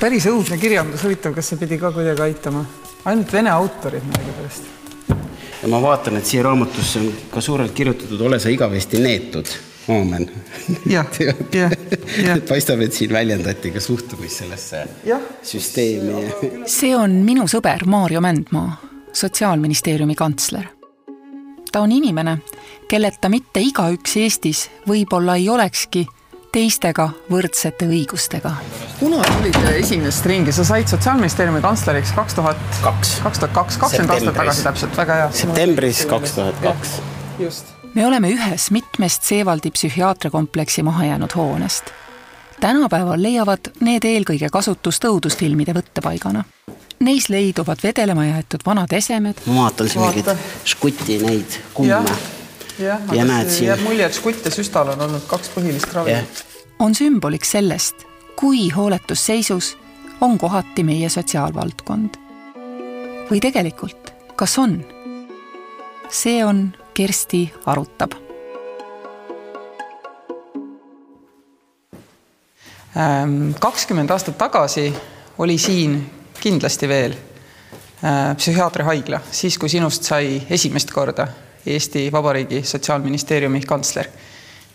päris õudne kirjandus, huvitav, kas see pidi ka kuidagi aitama? ainult vene autorid millegipärast. ja ma vaatan, et siia raamatusse on ka suurelt kirjutatud Ole sa igavesti neetud, aamen. jah, jah, jah. paistab, et siin väljendati ka suhtumist sellesse Jah. süsteemi. see on minu sõber Maarjo Mändmaa, Sotsiaalministeeriumi kantsler. ta on inimene, kelleta mitte igaüks Eestis võib-olla ei olekski teistega võrdsete õigustega. kunas tulid esimest ringi, sa said Sotsiaalministeeriumi kantsleriks kaks tuhat Kaks. kaks tuhat kaks, kakskümmend aastat tagasi täpselt, väga hea. septembris kaks tuhat kaks. just. me oleme ühes mitmest Seevaldi psühhiaatriakompleksi mahajäänud hoonest. tänapäeval leiavad need eelkõige kasutust õudusfilmide võttepaigana. Neis leiduvad vedelema jäetud vanad esemed, ma vaatan siin mingeid Vaata. žguti neid kumme. Jah, Ja aga näed see siin- jääb mulje, et Žgutt ja Süstal on olnud kaks põhilist ravi. Jah, on sümboliks sellest, kui hooletusseisus on kohati meie sotsiaalvaldkond. või tegelikult, kas on? see on Kersti arutab. Ähm, kakskümmend aastat tagasi oli siin kindlasti veel äh, psühhiaatriahaigla, siis kui sinust sai esimest korda Eesti Vabariigi Sotsiaalministeeriumi kantsler.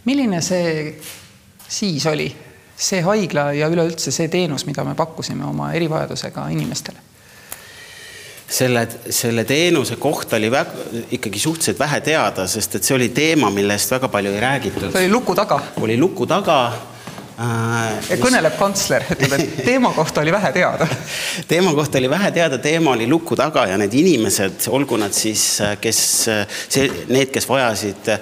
milline see siis oli, see haigla ja üleüldse see teenus, mida me pakkusime oma erivajadusega inimestele? selle, selle teenuse kohta oli väga, ikkagi suhteliselt vähe teada, sest et see oli teema, millest väga palju ei räägitud. see oli luku taga oli luku taga äh, kõneleb kantsler, ütleb, et teema kohta oli vähe teada. teema kohta oli vähe teada, teema oli luku taga ja need inimesed, olgu nad siis, kes, see, need, kes vajasid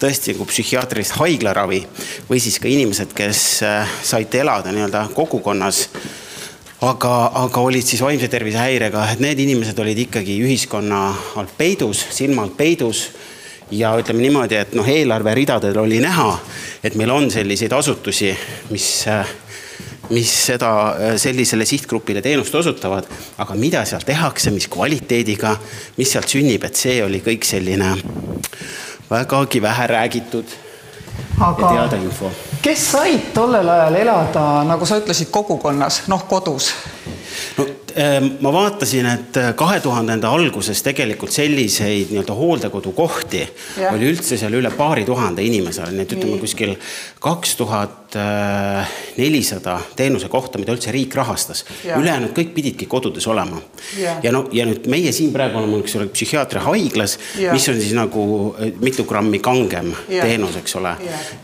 tõesti nagu psühhiaatrilist haiglaravi või siis ka inimesed, kes said elada nii-öelda kogukonnas, aga, aga olid siis vaimse tervise häirega, et need inimesed olid ikkagi ühiskonna alt peidus, silma alt peidus ja ütleme niimoodi, et noh, eelarveridadel oli näha, et meil on selliseid asutusi, mis mis seda sellisele sihtgrupile teenust osutavad, aga mida seal tehakse, mis kvaliteediga, mis sealt sünnib, et see oli kõik selline vägagi vähe räägitud ja aga teada info. kes said tollel ajal elada, nagu sa ütlesid, kogukonnas, noh, kodus? no ma vaatasin, et kahe tuhandenda alguses tegelikult selliseid nii-öelda hooldekodukohti Jah. oli üldse seal üle paari tuhande inimese, nii et ütleme kuskil kaks tuhat nelisada teenuse kohta, mida üldse riik rahastas. Ülejäänud kõik pididki kodudes olema. Ja no ja nüüd meie siin praegu oleme, eks ole, psühhiaatriahaiglas, mis on siis nagu eh, mitu grammi kangem Jah. teenus, eks ole.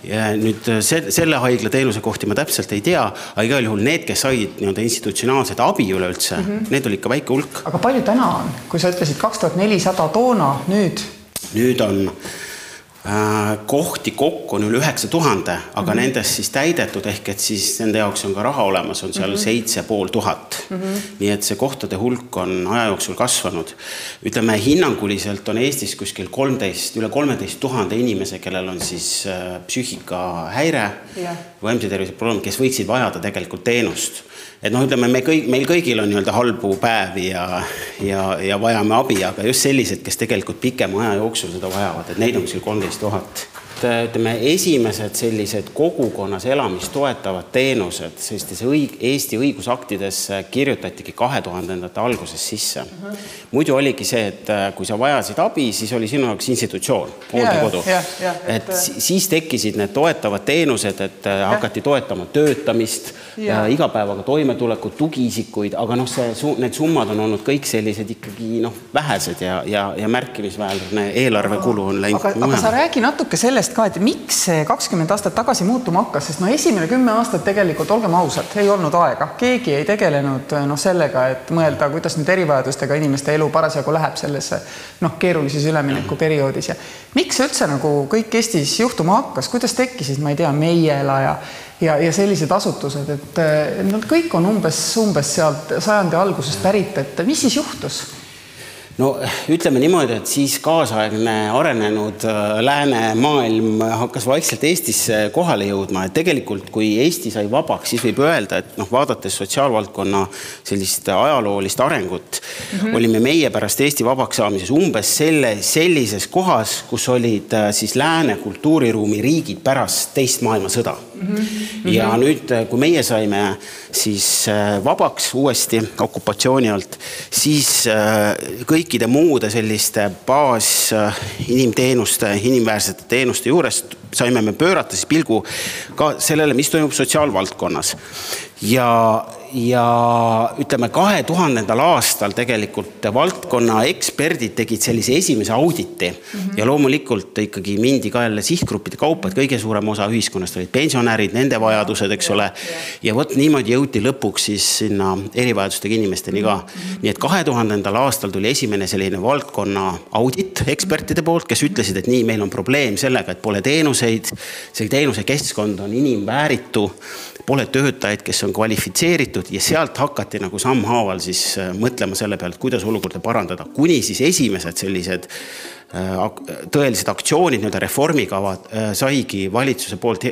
Ja nüüd eh, se-, selle haigla teenuse kohti ma täpselt ei tea, aga igal juhul need, kes said nii-öelda institutsionaalset abi üleüldse mm, -hmm. need oli ikka väike hulk. aga palju täna on, kui sa ütlesid kaks tuhat nelisada toona, nüüd? nüüd on äh, kohti kokku on üle üheksa tuhande, aga mm -hmm. nendest siis täidetud, ehk et siis nende jaoks on ka raha olemas, on seal seitse pool tuhat. nii et see kohtade hulk on aja jooksul kasvanud. ütleme hinnanguliselt on Eestis kuskil kolmteist, üle kolmeteist tuhande inimese, kellel on siis äh, psüühikahäire Jah. vaimse tervise probleem, kes võiksid vajada tegelikult teenust. Et noh, ütleme me kõik, meil kõigil on nii-öelda halbu päevi ja, ja, ja vajame abi, aga just sellised, kes tegelikult pikema aja jooksul seda vajavad, et neid on kuskil kolmteist tuhat. Ütleme, esimesed sellised kogukonnas elamist toetavad teenused sellistes õig-, Eesti õigusaktidesse kirjutatigi kahe tuhandendate alguses sisse. muidu oligi see, et äh, kui sa vajasid abi, siis oli sinu jaoks institutsioon, hooldekodu. jah, jah, et, et si- siis tekkisid need toetavad teenused, et äh, hakati toetama töötamist, igapäevaga toimetulekut, tugiisikuid, aga noh, see, need summad on olnud kõik sellised ikkagi noh, vähesed ja, ja, ja märkimisväärne eelarvekulu on läinud aga sa räägi natuke sellest ka, et miks see kakskümmend aastat tagasi muutuma hakkas, sest no esimene kümme aastat tegelikult, olgem ausad, ei olnud aega, keegi ei tegelenud noh, sellega, et mõelda, kuidas nüüd erivajadustega inimeste elu parasjagu läheb selles noh, keerulises üleminekuperioodis. Ja miks üldse nagu kõik Eestis juhtuma hakkas, kuidas tekkisid, ma ei tea, Meiela ja ja, ja sellised asutused, et eh, nad kõik on umbes, umbes sealt sajandi algusest pärit, et mis siis juhtus? No ütleme niimoodi, et siis kaasaegne arenenud äh, läänemaailm hakkas vaikselt Eestisse kohale jõudma, et tegelikult kui Eesti sai vabaks, siis võib öelda, et noh, vaadates sotsiaalvaldkonna sellist ajaloolist arengut mm, -hmm. olime meie pärast Eesti vabaks saamises umbes selle, sellises kohas, kus olid äh, siis lääne kultuuriruumi riigid pärast teist maailmasõda mm. -hmm. ja nüüd, kui meie saime siis vabaks uuesti okupatsiooni alt, siis kõikide muude selliste baas inimteenuste, inimväärsete teenuste juurest saime me pöörata siis pilgu ka sellele, mis toimub sotsiaalvaldkonnas ja, ja ütleme, kahe tuhandendal aastal tegelikult valdkonna eksperdid tegid sellise esimese auditi mm -hmm. ja loomulikult ikkagi mindi ka jälle sihtgruppide kaupa, et kõige suurem osa ühiskonnast olid pensionärid, nende vajadused, eks ole. ja vot niimoodi jõuti lõpuks siis sinna erivajadustega inimesteni ka mm. -hmm. nii et kahe tuhandendal aastal tuli esimene selline valdkonna audit ekspertide poolt, kes ütlesid, et nii, meil on probleem sellega, et pole teenuseid, see teenusekeskkond on inimvääritu pole töötajaid, kes on kvalifitseeritud ja sealt hakati nagu sammhaaval siis äh, mõtlema selle peale, et kuidas olukorda parandada, kuni siis esimesed sellised äh, tõelised aktsioonid, nii-öelda reformikavad äh, saigi valitsuse poolt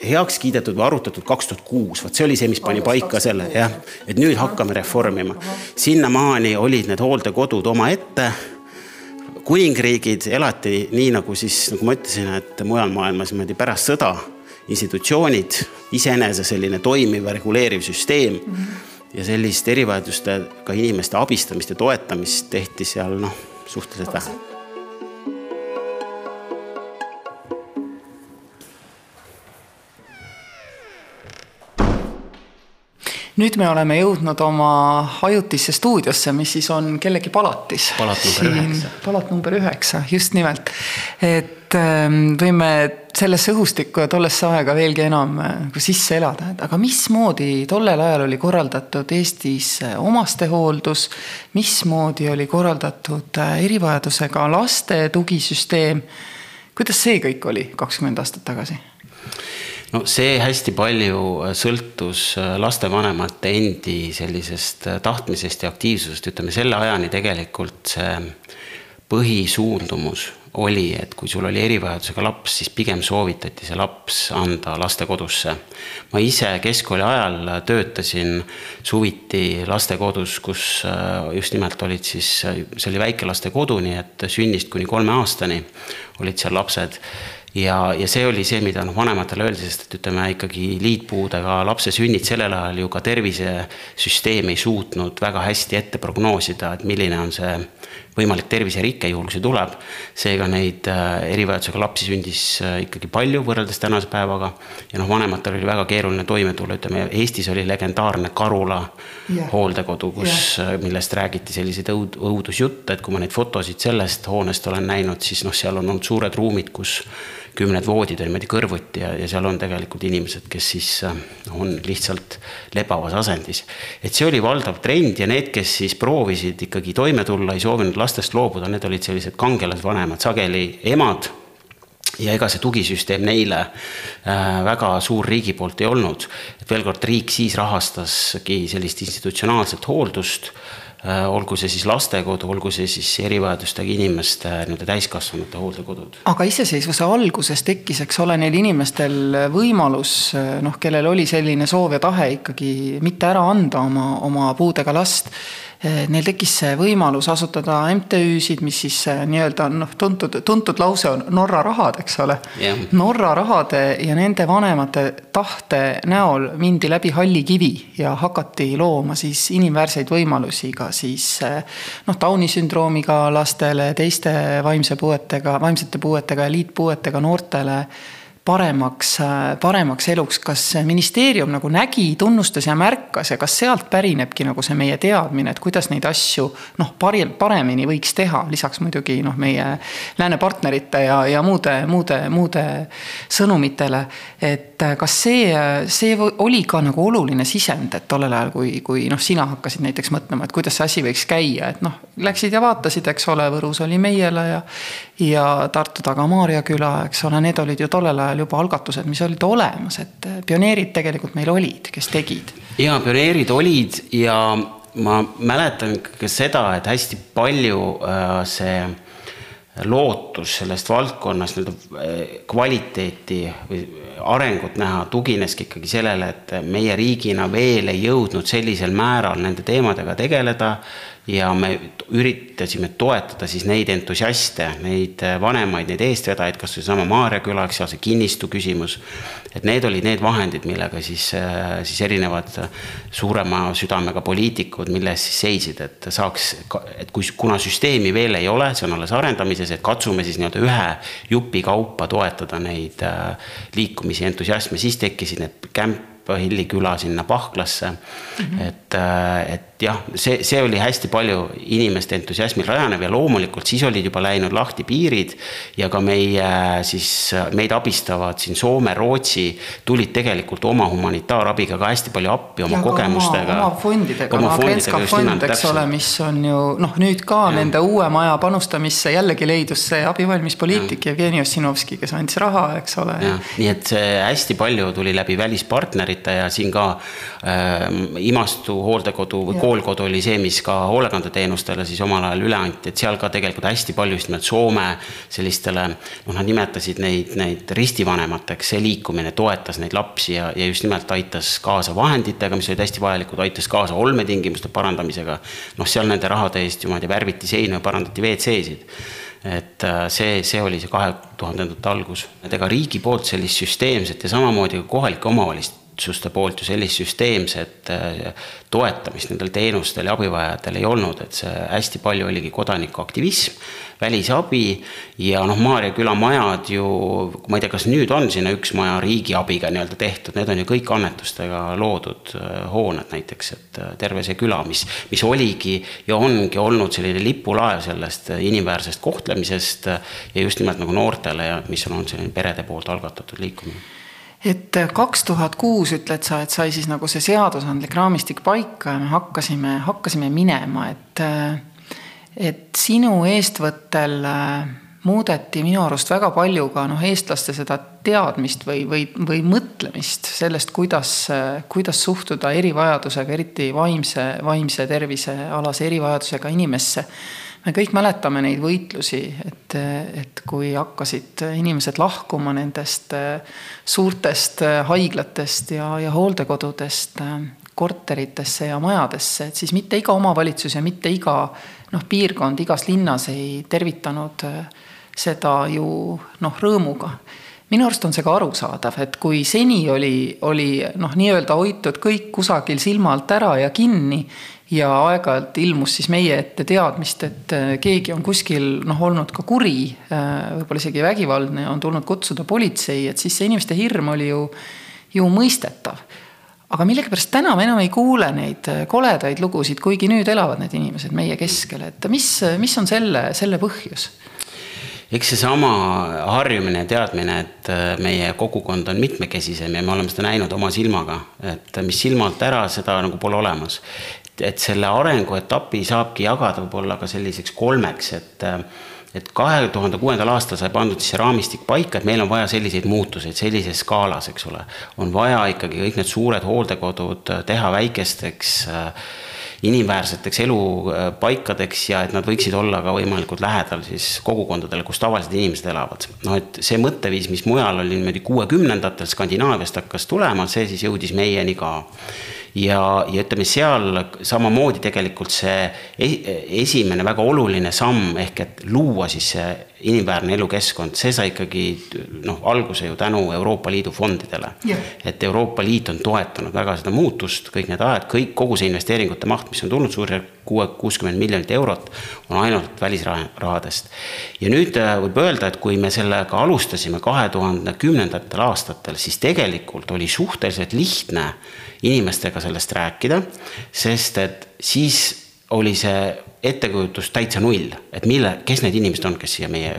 heaks kiidetud või arutatud kaks tuhat kuus, vot see oli see, mis pani paika selle jah, et nüüd hakkame reformima. sinnamaani olid need hooldekodud omaette. Kuningriigid elati nii, nagu siis, nagu ma ütlesin, et mujal maailmas niimoodi pärast sõda institutsioonid, iseenese selline toimiv ja reguleeriv süsteem mm. -hmm. ja sellist erivajadustega inimeste abistamist ja toetamist tehti seal noh, suhteliselt vähe nüüd me oleme jõudnud oma ajutisse stuudiosse, mis siis on kellegi palatis. palat number üheksa. palat number üheksa, just nimelt. et ähm, võime sellesse õhustikku ja tollesse aega veelgi enam äh, nagu sisse elada, et aga mismoodi tollel ajal oli korraldatud Eestis äh, omastehooldus, mismoodi oli korraldatud äh, erivajadusega laste tugisüsteem, kuidas see kõik oli kakskümmend aastat tagasi? No see hästi palju äh, sõltus äh, lastevanemate endi sellisest äh, tahtmisest ja aktiivsusest, ütleme selle ajani tegelikult see põhisuundumus oli, et kui sul oli erivajadusega laps, siis pigem soovitati see laps anda lastekodusse. ma ise keskkooli ajal töötasin suviti lastekodus, kus just nimelt olid siis, see oli väikelastekodu, nii et sünnist kuni kolme aastani olid seal lapsed ja, ja see oli see, mida noh, vanematele öeldi, sest et ütleme ikkagi liitpuudega lapse sünnid sellel ajal ju ka tervisesüsteem ei suutnud väga hästi ette prognoosida, et milline on see võimalik terviserike, juhul kui see tuleb. seega neid äh, erivajadusega lapsi sündis äh, ikkagi palju võrreldes tänase päevaga. ja noh, vanematel oli väga keeruline toime tulla, ütleme Eestis oli legendaarne Karula yeah. hooldekodu, kus yeah., äh, millest räägiti selliseid õud-, õudusjutte, et kui ma neid fotosid sellest hoonest olen näinud, siis noh, seal on olnud suured ruumid, kus kümned voodid on niimoodi kõrvuti ja, ja seal on tegelikult inimesed, kes siis noh, on lihtsalt lebavas asendis. et see oli valdav trend ja need, kes siis proovisid ikkagi toime tulla, ei soovinud lastest loobuda, need olid sellised kangelasvanemad, sageli emad ja ega see tugisüsteem neile äh, väga suur riigi poolt ei olnud. et veel kord, riik siis rahastaski sellist institutsionaalset hooldust Äh, olgu see siis lastekodu, olgu see siis erivajadustega inimeste nii-öelda täiskasvanute hooldekodud. aga iseseisvuse alguses tekkis, eks ole, neil inimestel võimalus noh, kellel oli selline soov ja tahe ikkagi mitte ära anda oma, oma puudega last neil tekkis see võimalus asutada MTÜ-sid, mis siis eh, nii-öelda noh, tuntud, tuntud lause on Norra rahad, eks ole. Yeah.. Norra rahade ja nende vanemate tahte näol mindi läbi halli kivi ja hakati looma siis inimväärseid võimalusi ka siis eh, noh, Downi sündroomiga lastele, teiste vaimse puuetega, vaimsete puuetega ja liitpuuetega noortele paremaks, paremaks eluks, kas ministeerium nagu nägi, tunnustas ja märkas ja kas sealt pärinebki nagu see meie teadmine, et kuidas neid asju noh, pari-, paremini võiks teha, lisaks muidugi noh, meie lääne partnerite ja, ja muude, muude, muude sõnumitele. et kas see, see oli ka nagu oluline sisend, et tollel ajal, kui, kui noh, sina hakkasid näiteks mõtlema, et kuidas see asi võiks käia, et noh, läksid ja vaatasid, eks ole, Võrus oli Meiela ja ja Tartu taga Maarja küla, eks ole, need olid ju tollel ajal juba algatused, mis olid olemas, et pioneerid tegelikult meil olid, kes tegid. ja pioneerid olid ja ma mäletan ka seda, et hästi palju äh, see lootus sellest valdkonnast nii-öelda äh, kvaliteeti või arengut näha tugineski ikkagi sellele, et meie riigina veel ei jõudnud sellisel määral nende teemadega tegeleda ja me üritasime toetada siis neid entusiaste, neid vanemaid, neid eestvedajaid, kas või seesama Maarja küla, eks seal see kinnistu küsimus. et need olid need vahendid, millega siis, siis erinevad suurema südamega poliitikud, mille eest siis seisid, et saaks, et kui, kuna süsteemi veel ei ole, see on alles arendamises, et katsume siis nii-öelda ühe jupi kaupa toetada neid liikumisi, entusiasme, siis tekkisid need kämp Hilli küla sinna Pahklasse mm. -hmm. et, et jah, see, see oli hästi palju inimeste entusiasmil rajanev ja loomulikult siis olid juba läinud lahti piirid ja ka meie siis, meid abistavad siin Soome, Rootsi tulid tegelikult oma humanitaarabiga ka hästi palju appi oma ja kogemustega. oma fondidega, oma Agentska fond, eks ole, mis on ju noh, nüüd ka ja. nende uue maja panustamisse jällegi leidus see abivalmis poliitik Jevgeni Ossinovski, kes andis raha, eks ole. nii et see hästi palju tuli läbi välispartnerite ja siin ka äh, Imastu hooldekodu või kool hoolkodu oli see, mis ka hoolekandeteenustele siis omal ajal üle anti, et seal ka tegelikult hästi palju just nimelt Soome sellistele, noh, nad nimetasid neid, neid ristivanemateks, see liikumine toetas neid lapsi ja, ja just nimelt aitas kaasa vahenditega, mis olid hästi vajalikud, aitas kaasa olmetingimuste parandamisega. noh, seal nende rahade eest ju ma ei tea, värviti seinu ja parandati WC-sid. Et äh, see, see oli see kahe tuhandendate algus, et ega riigi poolt sellist süsteemset ja samamoodi ka kohalike omavalitsuste valitsuste poolt ju sellist süsteemset äh, toetamist nendel teenustel ja abivajajatel ei olnud, et see hästi palju oligi kodanikuaktivism, välisabi ja noh, Maarja küla majad ju, ma ei tea, kas nüüd on sinna üks maja riigi abiga nii-öelda tehtud, need on ju kõik annetustega loodud äh, hooned näiteks, et äh, terve see küla, mis, mis oligi ja ongi olnud selline lipulaev sellest inimväärsest kohtlemisest ja just nimelt nagu noortele ja mis on olnud selline perede poolt algatatud liikumine et kaks tuhat kuus ütled sa, et sai siis nagu see seadusandlik raamistik paika ja me hakkasime, hakkasime minema, et et sinu eestvõttel muudeti minu arust väga palju ka noh, eestlaste seda teadmist või, või, või mõtlemist sellest, kuidas, kuidas suhtuda erivajadusega, eriti vaimse, vaimse tervise alase erivajadusega inimesse me kõik mäletame neid võitlusi, et, et kui hakkasid inimesed lahkuma nendest äh, suurtest äh, haiglatest ja, ja hooldekodudest äh, korteritesse ja majadesse, et siis mitte iga omavalitsus ja mitte iga noh, piirkond igas linnas ei tervitanud seda ju noh, rõõmuga. Minu arust on see ka arusaadav, et kui seni oli, oli noh, nii-öelda hoitud kõik kusagil silma alt ära ja kinni ja aeg-ajalt ilmus siis meie ette teadmist, et äh, keegi on kuskil noh, olnud ka kuri, äh, võib-olla isegi vägivaldne, on tulnud kutsuda politsei, et siis see inimeste hirm oli ju, ju mõistetav. aga millegipärast täna me enam ei kuule neid äh, koledaid lugusid, kuigi nüüd elavad need inimesed meie keskel, et mis, mis on selle, selle põhjus? eks seesama harjumine ja teadmine, et meie kogukond on mitmekesisem ja me oleme seda näinud oma silmaga, et mis silma alt ära, seda nagu pole olemas et selle arenguetapi saabki jagada võib-olla ka selliseks kolmeks, et et kahe tuhande kuuendal aastal sai pandud siis see raamistik paika, et meil on vaja selliseid muutuseid sellises skaalas, eks ole. on vaja ikkagi kõik need suured hooldekodud teha väikesteks äh, inimväärseteks elupaikadeks ja et nad võiksid olla ka võimalikult lähedal siis kogukondadele, kus tavalised inimesed elavad. noh, et see mõtteviis, mis mujal oli niimoodi kuuekümnendatel Skandinaaviast hakkas tulema, see siis jõudis meieni ka ja, ja ütleme seal samamoodi tegelikult see esimene väga oluline samm ehk et luua siis see inimväärne elukeskkond, see sai ikkagi noh, alguse ju tänu Euroopa Liidu fondidele et Euroopa Liit on toetanud väga seda muutust kõik need ajad, kõik, kogu see investeeringute maht, mis on tulnud suurusjärk kuue, kuuskümmend miljonit eurot, on ainult välisrahadest. ja nüüd äh, võib öelda, et kui me sellega alustasime kahe tuhande kümnendatel aastatel, siis tegelikult oli suhteliselt lihtne inimestega sellest rääkida, sest et siis oli see ettekujutus täitsa null, et mille, kes need inimesed on, kes siia meie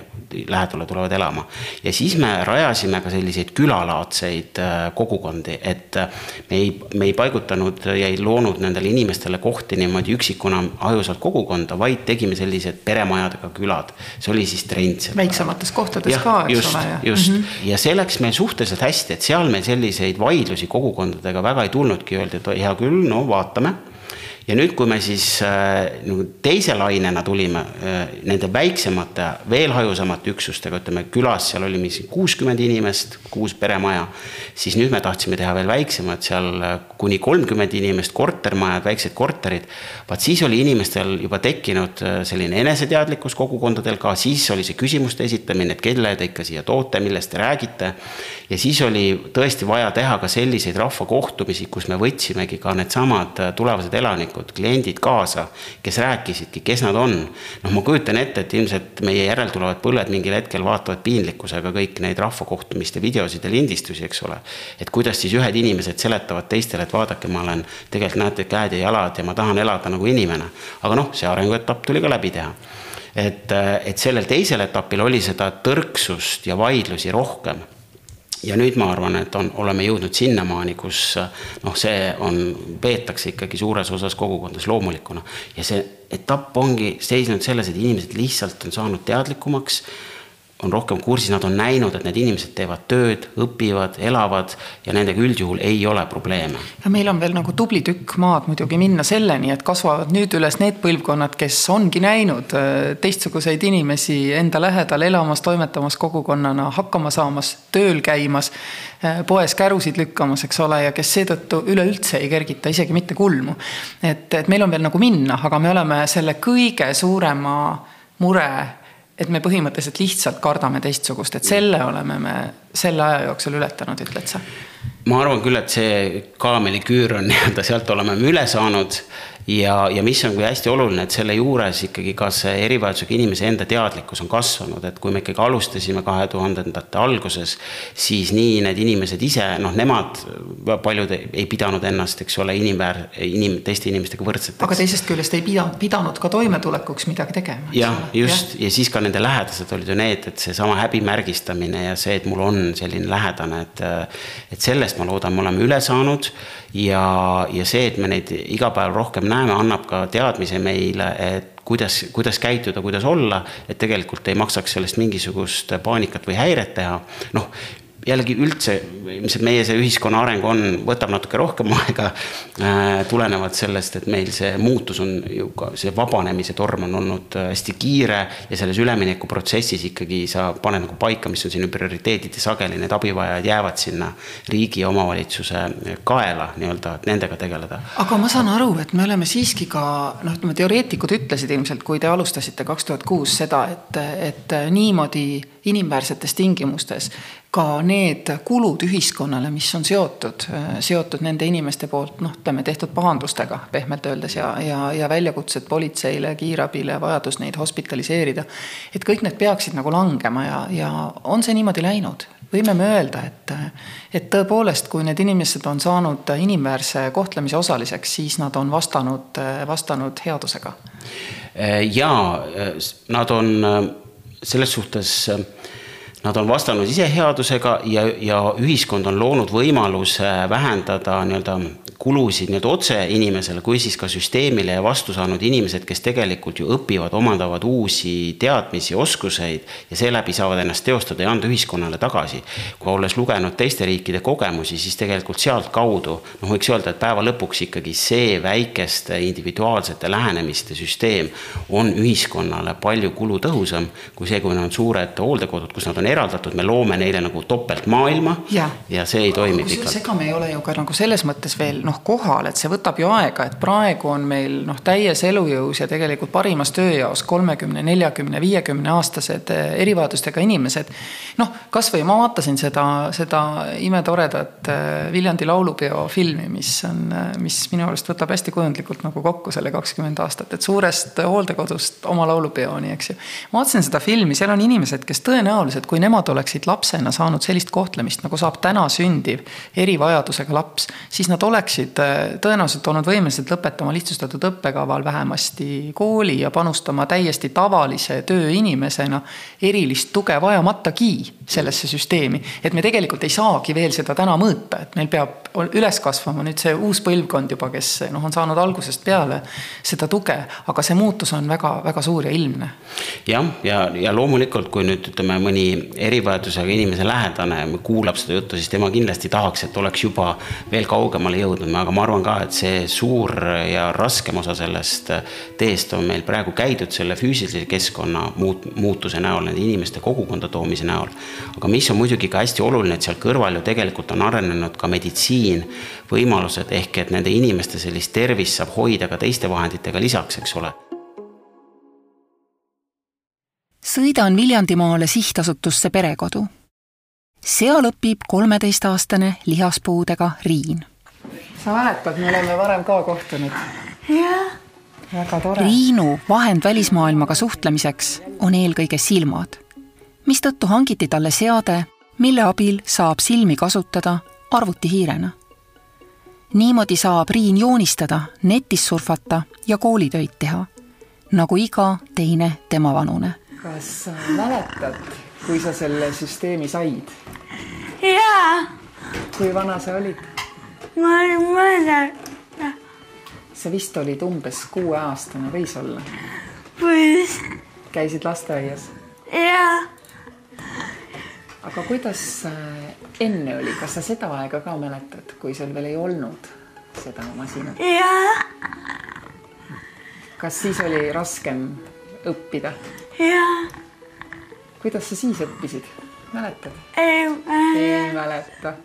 lähedale tulevad elama. ja siis me rajasime ka selliseid külalaadseid äh, kogukondi, et äh, me ei, me ei paigutanud ja ei loonud nendele inimestele kohti niimoodi üksikuna hajusalt kogukonda, vaid tegime sellised peremajadega külad. see oli siis trend. väiksemates kohtades ja, ka, eks just, ole. just mm, -hmm. ja see läks meil suhteliselt hästi, et seal meil selliseid vaidlusi kogukondadega väga ei tulnudki, öeldi, et hea küll, no vaatame ja nüüd, kui me siis äh, nagu teise lainena tulime äh, nende väiksemate, veel hajusamate üksustega, ütleme külas seal oli mingi kuuskümmend inimest, kuus peremaja, siis nüüd me tahtsime teha veel väiksemad, seal äh, kuni kolmkümmend inimest, kortermajad, väiksed korterid. vaat siis oli inimestel juba tekkinud selline eneseteadlikkus kogukondadel ka, siis oli see küsimuste esitamine, et kelle te ikka siia toote, millest te räägite. ja siis oli tõesti vaja teha ka selliseid rahvakohtumisi, kus me võtsimegi ka needsamad tulevased elanikud kodanikud, kliendid kaasa, kes rääkisidki, kes nad on. noh, ma kujutan ette, et ilmselt meie järeltulevad põlved mingil hetkel vaatavad piinlikkusega kõik neid rahvakohtumiste videosid ja lindistusi, eks ole. et kuidas siis ühed inimesed seletavad teistele, et vaadake, ma olen tegelikult näete käed ja jalad ja ma tahan elada nagu inimene. aga noh, see arenguetapp tuli ka läbi teha et, et sellel teisel etapil oli seda tõrksust ja vaidlusi rohkem ja nüüd ma arvan, et on, oleme jõudnud sinnamaani, kus noh, see on, peetakse ikkagi suures osas kogukondades loomulikuna. Ja see etapp ongi seisnud selles, et inimesed lihtsalt on saanud teadlikumaks on rohkem kursis, nad on näinud, et need inimesed teevad tööd, õpivad, elavad ja nendega üldjuhul ei ole probleeme. ja meil on veel nagu tubli tükk maad muidugi minna selleni, et kasvavad nüüd üles need põlvkonnad, kes ongi näinud äh, teistsuguseid inimesi enda lähedal elamas, toimetamas kogukonnana, hakkama saamas, tööl käimas, äh, poes kärusid lükkamas, eks ole, ja kes seetõttu üleüldse ei kergita isegi mitte kulmu. et, et meil on veel nagu minna, aga me oleme selle kõige suurema mure et me põhimõtteliselt lihtsalt kardame teistsugust, et selle oleme me selle aja jooksul ületanud, ütled sa? Ma arvan küll, et see kaameliküür on nii-öelda, sealt oleme me üle saanud ja, ja mis on hästi oluline, et selle juures ikkagi ka see erivajadusega inimese enda teadlikkus on kasvanud, et kui me ikkagi alustasime kahe tuhandendate alguses, siis nii need inimesed ise, noh, nemad, paljud ei pidanud ennast, eks ole, inimväär-, inim-, teiste inimestega võrdseteks. aga teisest küljest ei pidanud, pidanud ka toimetulekuks midagi tegema. jah, just ja. siis ka nende lähedased olid ju need, et seesama häbimärgistamine ja see, et mul on selline lähedane, et et sellest ma loodan, me oleme üle saanud ja, ja see, et me neid iga päev rohkem näeme, annab ka teadmise meile, et kuidas, kuidas käituda, kuidas olla, et tegelikult ei maksaks sellest mingisugust paanikat või häiret teha. noh, jällegi üldse ilmselt meie see ühiskonna areng on, võtab natuke rohkem aega äh,. tulenevalt sellest, et meil see muutus on ju ka see vabanemise torm on olnud äh, hästi kiire ja selles üleminekuprotsessis ikkagi sa paned nagu paika, mis on sinu prioriteedid ja sageli need abivajajad jäävad sinna riigi ja omavalitsuse kaela nii-öelda, et nendega tegeleda. aga ma saan aru, et me oleme siiski ka noh, ütleme teoreetikud ütlesid ilmselt, kui te alustasite kaks tuhat kuus seda, et, et niimoodi inimväärsetes tingimustes ka need kulud ühiskonnale, mis on seotud, seotud nende inimeste poolt noh, ütleme tehtud pahandustega pehmelt öeldes ja, ja, ja väljakutsed politseile, kiirabile, vajadus neid hospitaliseerida. et kõik need peaksid nagu langema ja, ja on see niimoodi läinud? võime me öelda, et, et tõepoolest, kui need inimesed on saanud inimväärse kohtlemise osaliseks, siis nad on vastanud, vastanud headusega? ja nad on selles suhtes Nad on vastanud ise headusega ja, ja ühiskond on loonud võimaluse vähendada nii-öelda kulusid nii-öelda otse inimesele kui siis ka süsteemile ja vastu saanud inimesed, kes tegelikult ju õpivad, omandavad uusi teadmisi, oskuseid ja seeläbi saavad ennast teostada ja anda ühiskonnale tagasi. kui olles lugenud teiste riikide kogemusi, siis tegelikult sealtkaudu noh, võiks öelda, et päeva lõpuks ikkagi see väikeste individuaalsete lähenemiste süsteem on ühiskonnale palju kulutõhusam kui see, kui on suured hooldekodud, kus nad on eraldatud, me loome neile nagu topeltmaailma ja, ja see ei toimi pikalt. ega me ei ole ju ka nagu selles mõttes veel noh, noh kohal, et see võtab ju aega, et praegu on meil noh, täies elujõus ja tegelikult parimas tööjaos kolmekümne, neljakümne, viiekümne aastased eh, erivajadustega inimesed. noh, kasvõi ma vaatasin seda, seda imetoredat eh, Viljandi laulupeo filmi, mis on, eh, mis minu arust võtab hästi kujundlikult nagu kokku selle kakskümmend aastat, et suurest hooldekodust oma laulupeoni, eks ju. ma vaatasin seda filmi, seal on inimesed, kes tõenäoliselt, kui nemad oleksid lapsena saanud sellist kohtlemist, nagu saab täna sündiv erivajadusega laps, siis nad oleksid oleksid äh, tõenäoliselt olnud võimelised lõpetama lihtsustatud õppekaval vähemasti kooli ja panustama täiesti tavalise tööinimesena erilist tuge vajamatagi sellesse süsteemi. et me tegelikult ei saagi veel seda täna mõõta, et meil peab üles kasvama nüüd see uus põlvkond juba, kes noh, on saanud algusest peale seda tuge, aga see muutus on väga-väga suur ja ilmne. jah, ja, ja loomulikult, kui nüüd ütleme, mõni erivajadusega inimese lähedane kuulab seda juttu, siis tema kindlasti tahaks, et oleks juba veel kaugemale jõudnud, aga ma arvan ka, et see suur ja raskem osa sellest teest on meil praegu käidud selle füüsilise keskkonna muut-, muutuse näol, nende inimeste kogukonda toomise näol. aga mis on muidugi ka hästi oluline, et seal kõrval ju tegelikult on arenenud ka meditsiin, võimalused ehk et nende inimeste sellist tervist saab hoida ka teiste vahenditega lisaks, eks ole sõidan Viljandimaale sihtasutusse Perekodu. seal õpib kolmeteistaastane lihaspuudega Riin. Sa mäletad, me oleme varem ka kohtunud? jah. väga tore. Riinu vahend välismaailmaga suhtlemiseks on eelkõige silmad, mistõttu hangiti talle seade, mille abil saab silmi kasutada arvutihiirena. niimoodi saab Riin joonistada, netis surfata ja koolitöid teha, nagu iga teine temavanune kas sa mäletad, kui sa selle süsteemi said? jaa, kui vana sa olid? Ma ei mäleta. sa vist olid umbes kuueaastane, võis olla? võis. käisid lasteaias? jaa. aga kuidas äh, enne oli, kas sa seda aega ka mäletad, kui sul veel ei olnud seda masinat? jaa. kas siis oli raskem õppida? jaa. kuidas sa siis õppisid, mäletad? ei mäleta. ei mäleta.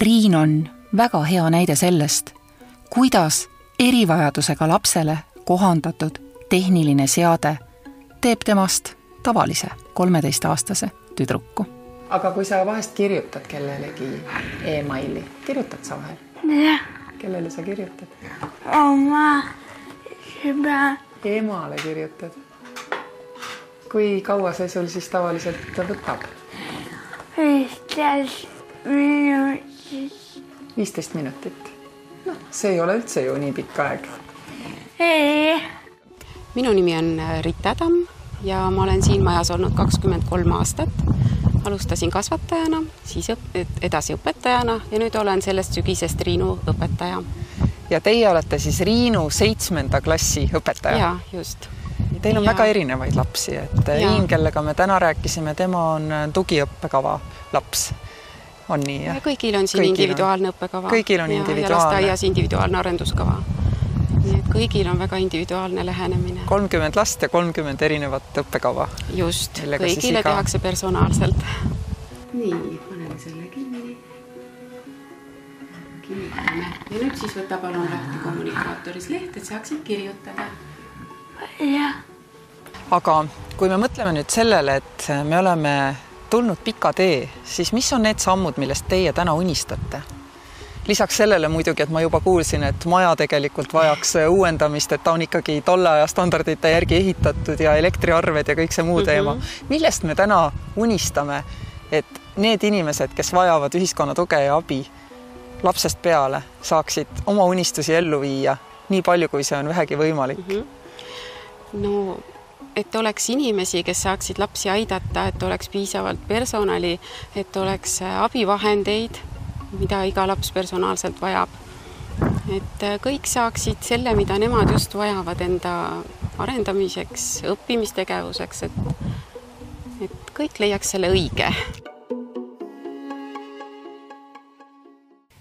Riin on väga hea näide sellest, kuidas erivajadusega lapsele kohandatud tehniline seade teeb temast tavalise kolmeteistaastase tüdruku. aga kui sa vahest kirjutad kellelegi emaili, kirjutad sa vahel? jah, kellele sa kirjutad? oma sõbra. emale kirjutad kui kaua see sul siis tavaliselt võtab? viisteist minutit. Viisteist minutit. noh, see ei ole üldse ju nii pikk aeg. minu nimi on Rit Adam ja ma olen siin majas olnud kakskümmend kolm aastat. alustasin kasvatajana, siis õp-, edasi õpetajana ja nüüd olen sellest sügisest Riinu õpetaja. ja teie olete siis Riinu seitsmenda klassi õpetaja? jaa, just Teil on ja. väga erinevaid lapsi, et Riin, kellega me täna rääkisime, tema on tugiõppekava laps. On nii, jah? kõigil on siin kõigil individuaalne on. õppekava. kõigil on ja, individuaalne. ja lasteaias individuaalne arenduskava. nii et kõigil on väga individuaalne lähenemine. kolmkümmend last ja kolmkümmend erinevat õppekava. just, kõigile iga... tehakse personaalselt. nii, paneme selle kinni. kinnitame ja nüüd siis võta palun lahti kommunikaatoris leht, et saaksid kirjutada. jah aga kui me mõtleme nüüd sellele, et me oleme tulnud pika tee, siis mis on need sammud, millest teie täna unistate? lisaks sellele muidugi, et ma juba kuulsin, et maja tegelikult vajaks uuendamist, et ta on ikkagi tolle aja standardite järgi ehitatud ja elektriarved ja kõik see muu teema mm. -hmm. millest me täna unistame, et need inimesed, kes vajavad ühiskonna tuge ja abi lapsest peale, saaksid oma unistusi ellu viia nii palju, kui see on vähegi võimalik mm? -hmm. no et oleks inimesi, kes saaksid lapsi aidata, et oleks piisavalt personali, et oleks äh, abivahendeid, mida iga laps personaalselt vajab. et äh, kõik saaksid selle, mida nemad just vajavad enda arendamiseks, õppimistegevuseks, et et kõik leiaks selle õige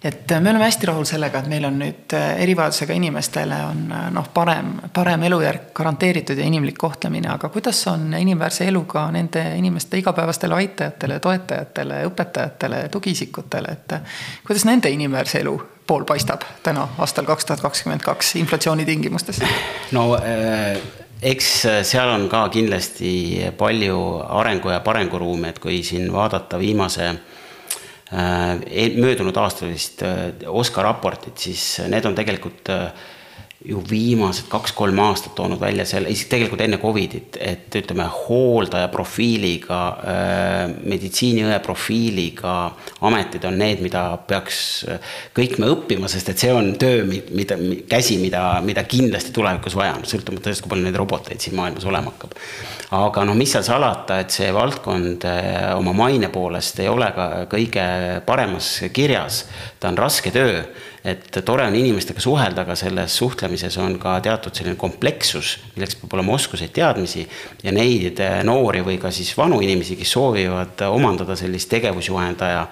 et me oleme hästi rahul sellega, et meil on nüüd äh, erivajadusega inimestele on äh, noh, parem, parem elujärg garanteeritud ja inimlik kohtlemine, aga kuidas on inimväärse eluga nende inimeste igapäevastele aitajatele, toetajatele, õpetajatele, tugiisikutele, et äh, kuidas nende inimväärse elu pool paistab täna aastal kaks tuhat kakskümmend kaks inflatsiooni tingimustes? no äh eks seal on ka kindlasti palju arengu ja parenguruumi, et kui siin vaadata viimase Äh, möödunud aastal vist äh, OSKA raportit, siis need on tegelikult äh, ju viimased kaks-kolm aastat toonud välja selle, isegi tegelikult enne Covidit, et ütleme, hooldaja profiiliga äh,, meditsiiniõe profiiliga ametid on need, mida peaks kõik me õppima, sest et see on töö, mida, käsi, mida, mida kindlasti tulevikus vaja on, sõltumata sellest, kui palju neid roboteid siin maailmas olema hakkab. aga noh, mis seal salata, et see valdkond oma maine poolest ei ole ka kõige paremas kirjas ta on raske töö, et tore on inimestega suhelda, aga selles suhtlemises on ka teatud selline komplekssus, milleks peab olema oskuseid, teadmisi ja neid noori või ka siis vanu inimesi, kes soovivad omandada sellist tegevusjuhendaja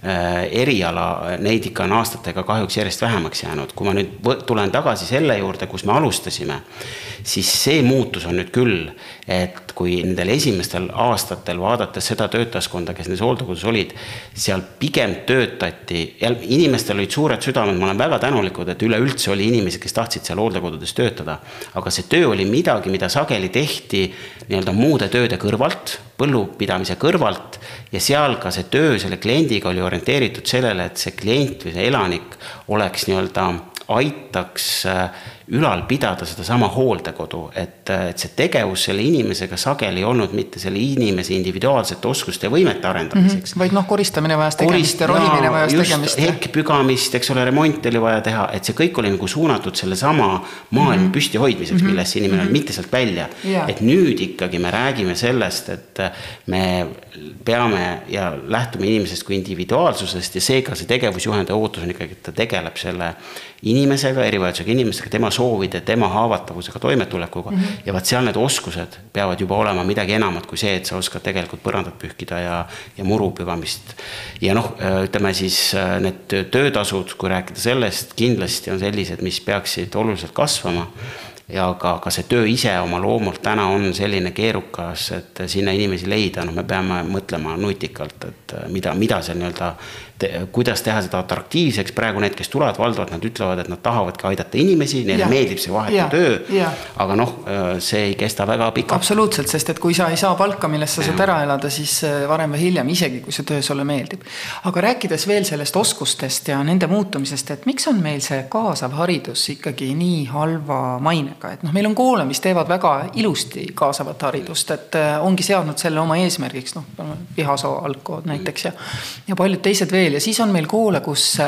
eriala, neid ikka on aastatega kahjuks järjest vähemaks jäänud. kui ma nüüd tulen tagasi selle juurde, kus me alustasime, siis see muutus on nüüd küll, et kui nendel esimestel aastatel vaadates seda töötajaskonda, kes nendes hooldekodus olid, seal pigem töötati, inimestel olid suured südamed, ma olen väga tänulikud, et üleüldse oli inimesi, kes tahtsid seal hooldekodudes töötada. aga see töö oli midagi, mida sageli tehti nii-öelda muude tööde kõrvalt põllupidamise kõrvalt ja seal ka see töö selle kliendiga oli orienteeritud sellele, et see klient või see elanik oleks nii-öelda, aitaks äh, ülal pidada sedasama hooldekodu, et, et see tegevus selle inimesega sageli ei olnud mitte selle inimese individuaalsete oskuste ja võimete arendamiseks mm. -hmm. vaid noh, koristamine vajas tegemist ja rohimine vajas tegemist. hekk pügamist, eks ole, remonti oli vaja teha, et see kõik oli nagu suunatud sellesama maailma mm -hmm. püsti hoidmiseks mm, -hmm. millest see inimene mm, -hmm. mitte sealt välja yeah.. et nüüd ikkagi me räägime sellest, et me peame ja lähtume inimesest kui individuaalsusest ja seega see tegevusjuhendaja ootus on ikkagi, et ta tegeleb selle inimesega, erivajadusega inimesega, tema soovide, tema haavatavusega toimetulekuga mm. -hmm. ja vaat seal need oskused peavad juba olema midagi enamat kui see, et sa oskad tegelikult põrandat pühkida ja, ja muru pügamist. ja noh, ütleme siis need töötasud, kui rääkida sellest, kindlasti on sellised, mis peaksid oluliselt kasvama ja ka, ka see töö ise oma loomult täna on selline keerukas, et sinna inimesi leida, noh, me peame mõtlema nutikalt, et mida, mida seal nii-öelda kuidas teha seda atraktiivseks, praegu need, kes tulevad, valdavalt nad ütlevad, et nad tahavadki aidata inimesi, neile ja. meeldib see vahetu töö. aga noh, see ei kesta väga pikalt. absoluutselt, sest et kui sa ei saa palka, millest sa saad ära elada, siis äh, varem või hiljem, isegi kui see töö sulle meeldib. aga rääkides veel sellest oskustest ja nende muutumisest, et miks on meil see kaasav haridus ikkagi nii halva mainega, et noh, meil on koole, mis teevad väga ilusti kaasavat haridust, et ongi seadnud selle oma eesmärgiks, noh, Pihasoo algkool näiteks ja, ja paljud teised veel veel ja siis on meil koole, kus